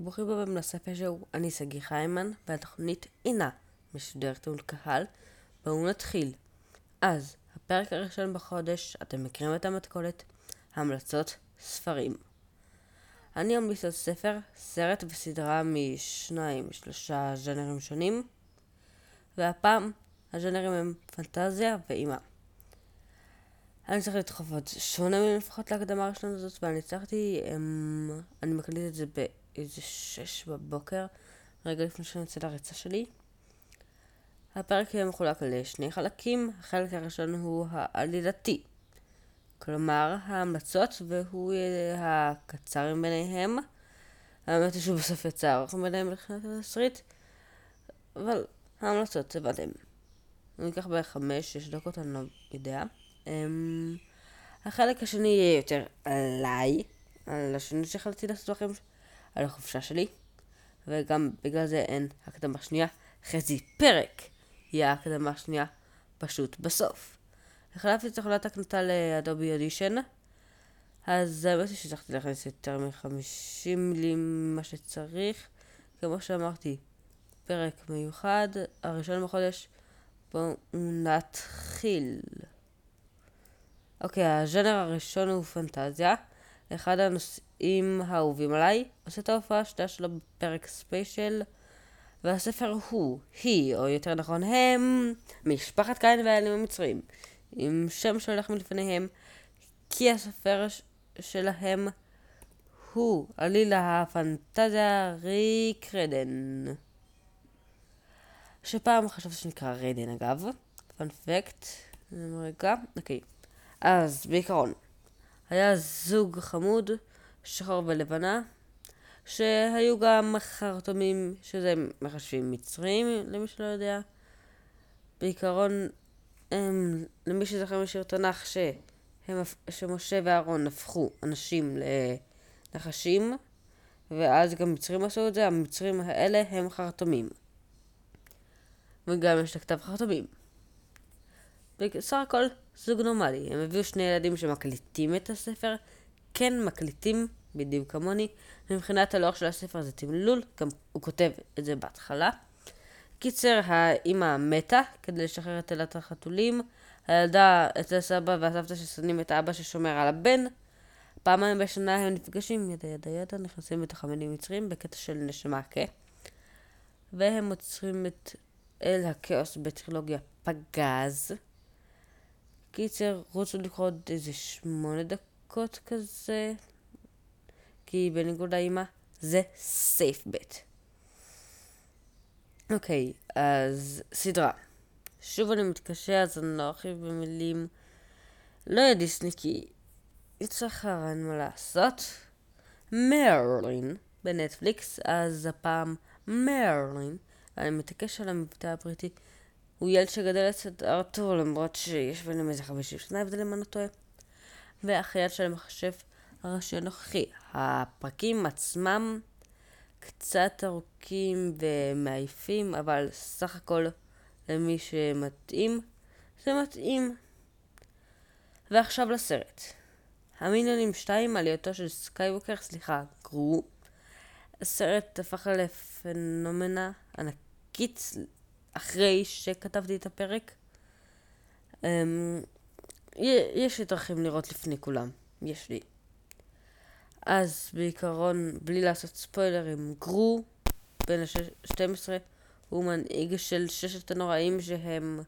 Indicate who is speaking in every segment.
Speaker 1: ברוכים הבאים לספר שהוא אני שגיא חיימן, והתוכנית אינה משודרת מול קהל. בואו נתחיל. אז, הפרק הראשון בחודש, אתם מכירים את המתכונת, המלצות ספרים. אני אמליץ על ספר, סרט וסדרה משניים, שלושה ז'אנרים שונים, והפעם הז'אנרים הם פנטזיה ואימה. אני צריך לדחוף עוד שמונה מילים לפחות להקדמה הראשונה הזאת, ואני הצלחתי, אמ, אני מקליט את זה באיזה שש בבוקר, רגע לפני שאני יוצא לריצה שלי. הפרק יהיה מחולק לשני חלקים, החלק הראשון הוא העלילתי, כלומר ההמלצות, והוא יהיה הקצר מביניהם. האמת היא שהוא בסוף יצא ארוך מביניהם מבחינת התסריט, אבל ההמלצות, הבנתם. אני אקח בערך חמש-שש דקות, אני לא יודע. Um, החלק השני יהיה יותר עליי, על השני שיכולתי לעשות לכם, על החופשה שלי, וגם בגלל זה אין הקדמה שנייה, חצי פרק יהיה הקדמה שנייה פשוט בסוף. החלפתי את תוכנת הקנטה לאדובי אודישן, אז האמת היא שצריכתי להכניס יותר מ-50 מילים ממה שצריך. כמו שאמרתי, פרק מיוחד, הראשון בחודש, בואו נתחיל. אוקיי, הז'אנר הראשון הוא פנטזיה. אחד הנושאים האהובים עליי, עושה את ההופעה השנייה שלו בפרק ספיישל, והספר הוא, היא, או יותר נכון הם, משפחת קין והאלים המצרים, עם שם שהולך מלפניהם, כי הספר שלהם הוא עלילה הפנטזיה ריק רדן. שפעם חשבתי שנקרא רדן אגב, פאנפקט, רגע, אוקיי. אז בעיקרון, היה זוג חמוד, שחור ולבנה, שהיו גם חרטומים, שזה מחשבים מצרים, למי שלא יודע. בעיקרון, הם, למי שזוכר משיר תנ"ך, שהם, שמשה ואהרון הפכו אנשים לנחשים, ואז גם מצרים עשו את זה, המצרים האלה הם חרטומים. וגם יש לכתב חרטומים. בסך הכל זוג נורמלי. הם הביאו שני ילדים שמקליטים את הספר, כן מקליטים, בדיוק כמוני. מבחינת הלוח של הספר זה תמלול, גם הוא כותב את זה בהתחלה. קיצר, האימא מתה כדי לשחרר את תלת החתולים. הילדה אצל סבא והסבתא ששונאים את האבא ששומר על הבן. פעמיים בשנה הם נפגשים, ידה ידה ידה, נכנסים בתוך המינים מצרים בקטע של נשמה כה. והם עוצרים את אל הכאוס בטרילוגיה פגז. קיצר, רוצו לקרוא עוד איזה שמונה דקות כזה, כי בניגוד לאמא, זה סייף בט. אוקיי, אז סדרה. שוב אני מתקשה, אז אני לא ארחיב במילים. לא יהיה דיסני כי יצטרך אין מה לעשות. מרלין בנטפליקס, אז הפעם מרלין, אני מתעקש על המבטא הבריטי. הוא ילד שגדל אצל ארתור, למרות שיש ביניהם איזה חמישים שנה הבדל אם אני לא טועה. והחייל של המחשב הראשי הנוכחי. הפרקים עצמם קצת ארוכים ומעייפים, אבל סך הכל למי שמתאים, זה מתאים. ועכשיו לסרט. המיליונים 2, עלייתו של סקייווקר, סליחה, גרו. הסרט הפך לפנומנה ענקית אחרי שכתבתי את הפרק. Um, יש לי דרכים לראות לפני כולם, יש לי. אז בעיקרון, בלי לעשות ספוילרים, גרו, בן ה-12, הוא מנהיג של ששת הנוראים שהם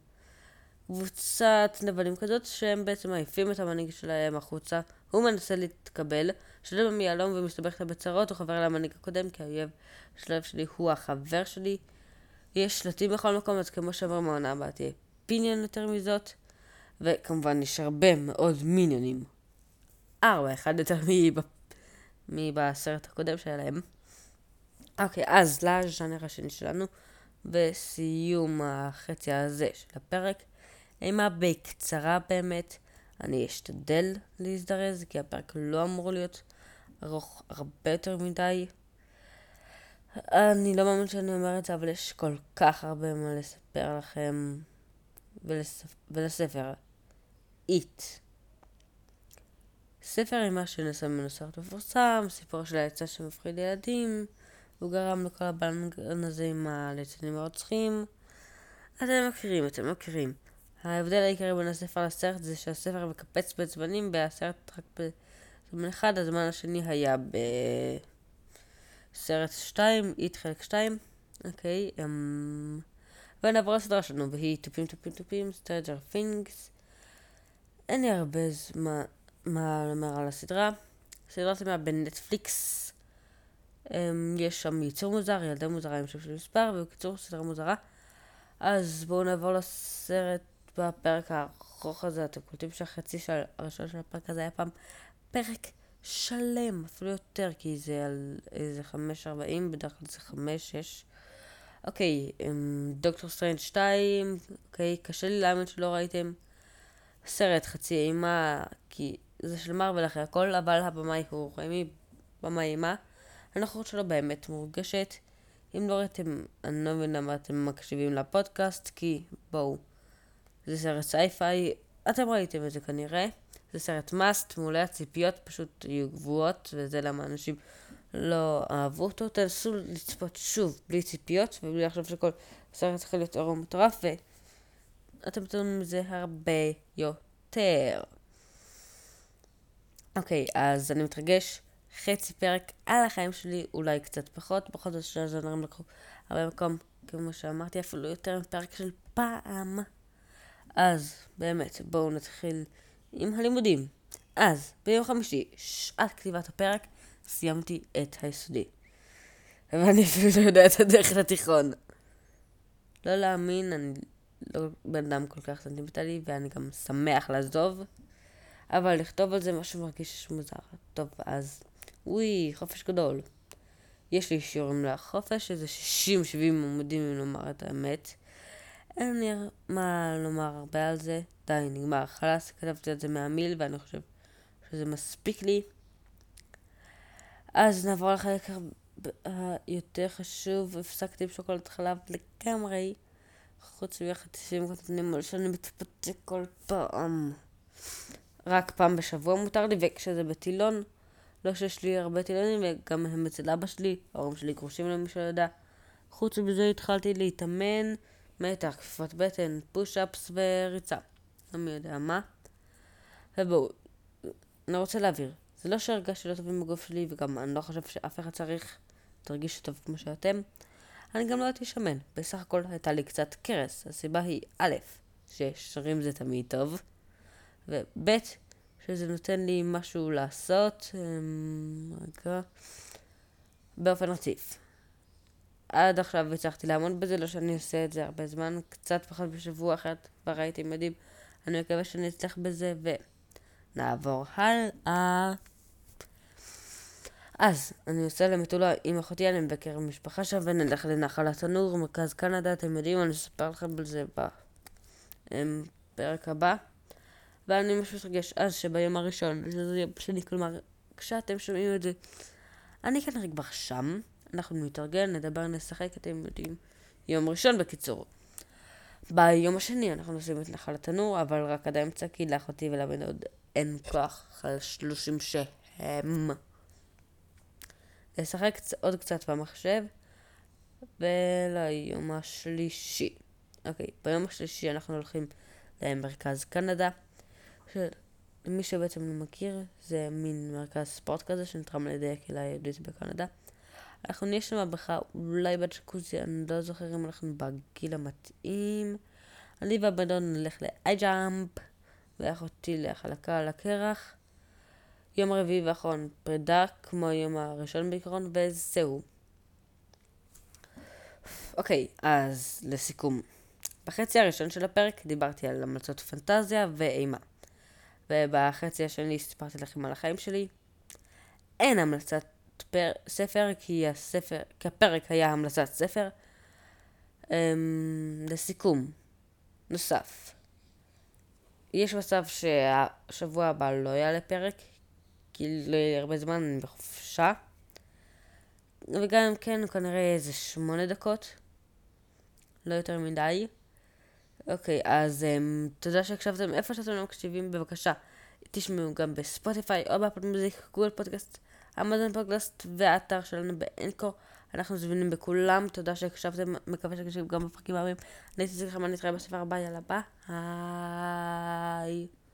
Speaker 1: קבוצת נבלים כזאת, שהם בעצם מעיפים את המנהיג שלהם החוצה. הוא מנסה להתקבל, שלם מיהלום ומסתבך בצרות, הוא חבר למנהיג הקודם, כי האויב של שלי הוא החבר שלי. יש שלטים בכל מקום, אז כמו שאומר מהעונה הבאה תהיה פיניון יותר מזאת, וכמובן יש הרבה מאוד מיניונים. ארבע, אחד יותר מבסרט הקודם שלהם. אוקיי, אז לז'אנר השני שלנו, בסיום החצי הזה של הפרק. אימה בקצרה באמת, אני אשתדל להזדרז, כי הפרק לא אמור להיות ארוך הרבה יותר מדי. אני לא מאמין שאני אומר את זה, אבל יש כל כך הרבה מה לספר לכם ולספ... ולספר. איט. ספר אימה שנעשה ממנו סרט מפורסם, סיפור של העצה שמפחיד ילדים, הוא גרם לכל הבלנגן הזה עם הליצנים הרוצחים. אתם מכירים, אתם מכירים. ההבדל העיקרי בין הספר לסרט זה שהספר מקפץ בזמנים והסרט רק בזמן אחד, הזמן השני היה בסרט 2, איט חלק 2, אוקיי, אמ... ונעבור לסדרה שלנו, והיא טופים טופים טופים, Stranger Things. אין לי הרבה זמן מה לומר על הסדרה. הסדרה שלמה בנטפליקס. אמ... יש שם ייצור מוזר, ילדה מוזרה עם שם של מספר, ובקיצור סדרה מוזרה. אז בואו נעבור לסרט בפרק הארוך הזה. אתם קולטים שהחצי של הראשון של הפרק הזה היה פעם פרק שלם, אפילו יותר, כי זה על איזה 5.40, בדרך כלל זה 5-6. אוקיי, אמ, Doctor Strange 2, אוקיי, קשה לי להאמין שלא ראיתם. סרט חצי אימה, כי זה של Marvel אחרי הכל, אבל הבמאי הוא ריימי, במאי אימה. הנוכחות שלו באמת מורגשת. אם לא ראיתם, אני לא מבין למה אתם מקשיבים לפודקאסט, כי בואו, זה סרט sci-fi, אתם ראיתם את זה כנראה. זה סרט must, מעולה, הציפיות פשוט יהיו גבוהות, וזה למה אנשים לא אהבו אותו. תנסו לצפות שוב, בלי ציפיות, ובלי לחשוב שכל סרט צריך להיות אור מטורף, ואתם תראו מזה הרבה יותר. אוקיי, אז אני מתרגש. חצי פרק על החיים שלי, אולי קצת פחות, בכל זאת שני הזמרים לקחו הרבה מקום, כמו שאמרתי, אפילו יותר מפרק של פעם. אז, באמת, בואו נתחיל עם הלימודים. אז, ביום חמישי, שעת כתיבת הפרק, סיימתי את היסודי. ואני אפילו לא יודע את הדרך לתיכון. לא להאמין, אני לא בן אדם כל כך סנטימטלי, ואני גם שמח לעזוב, אבל לכתוב על זה משהו מרגיש מוזר. טוב, אז וואי, חופש גדול. יש לי שיעורים לחופש, איזה 60-70 עמודים אם לומר את האמת. אין לי מה לומר הרבה על זה. די, נגמר. חלאס, כתבתי את זה מהמיל, ואני חושב שזה מספיק לי. אז נעבור לחלק היותר חשוב. הפסקתי עם שוקולד חלב לגמרי. חוץ מהחטיפים קטנים שאני מתפתק כל פעם. רק פעם בשבוע מותר לי, וכשזה בטילון, לא שיש לי הרבה טילונים, וגם הם אצל אבא שלי, ההורים שלי גרושים למי שלא יודע. חוץ מזה התחלתי להתאמן, מתח, כפיפות בטן, פוש-אפס וריצה. לא מי יודע מה. ובואו, אני רוצה להבהיר. זה לא שהרגשתי לא טובים בגוף שלי, וגם אני לא חושב שאף אחד צריך להרגיש טוב כמו שאתם. אני גם לא הייתי שמן. בסך הכל הייתה לי קצת קרס. הסיבה היא, א', ששרים זה תמיד טוב, וב', שזה נותן לי משהו לעשות, אמ, רגע, באופן רציף. עד עכשיו הצלחתי לעמוד בזה, לא שאני עושה את זה הרבה זמן, קצת פחות בשבוע אחרת כבר הייתי מדהים. אני מקווה שאני אצליח בזה, ונעבור הלאה. אז, אני עושה למטולה עם אחותי, אני מבקר במשפחה שם, ונלך לנחל התנור, מרכז קנדה, אתם יודעים, אני אספר לכם על זה בפרק הבא. ואני ממש מתרגש אז שביום הראשון, שזה יום שני, כלומר, כשאתם שומעים את זה, אני כנראה כבר שם, אנחנו נתארגן, נדבר, נשחק, אתם יודעים, יום ראשון בקיצור. ביום השני אנחנו נוסעים את נחל התנור, אבל רק עד האמצע, כי לאחותי ולבן עוד אין כוח על שלושים שהם. לשחק עוד קצת במחשב, וליום השלישי. אוקיי, ביום השלישי אנחנו הולכים למרכז קנדה. למי שבעצם לא מכיר, זה מין מרכז ספורט כזה שנתרם על ידי הקהילה היהודית בקנדה. אנחנו נהיה שם בך אולי בג'קוזי, אני לא זוכר אם אנחנו בגיל המתאים. אני והבנדון נלך לאי ג'אמפ, ואחותי להחלקה על הקרח. יום רביעי ואחרון פרידה, כמו היום הראשון בעיקרון, וזהו. אוקיי, אז לסיכום. בחצי הראשון של הפרק דיברתי על המלצות פנטזיה ואימה. ובחצי השני סיפרתי לכם על החיים שלי. אין המלצת פר... ספר, כי הספר, כי הפרק היה המלצת ספר. אמ... לסיכום, נוסף. יש מצב שהשבוע הבא לא יעלה פרק, כי לא יהיה הרבה זמן, אני בחופשה. וגם אם כן, כנראה איזה שמונה דקות. לא יותר מדי. אוקיי, אז אמ, תודה שהקשבתם. איפה שאתם לא מקשיבים, בבקשה, תשמעו גם בספוטיפיי או ב Apple Music, Google Podcast, Amazon Podcast והאתר שלנו ב Anchor. אנחנו זמינים בכולם, תודה שהקשבתם, מקווה שהקשבתם גם בפרקים הבאים. אני הייתי צריכה, אני אתראה בפרק הבא, יאללה ביי.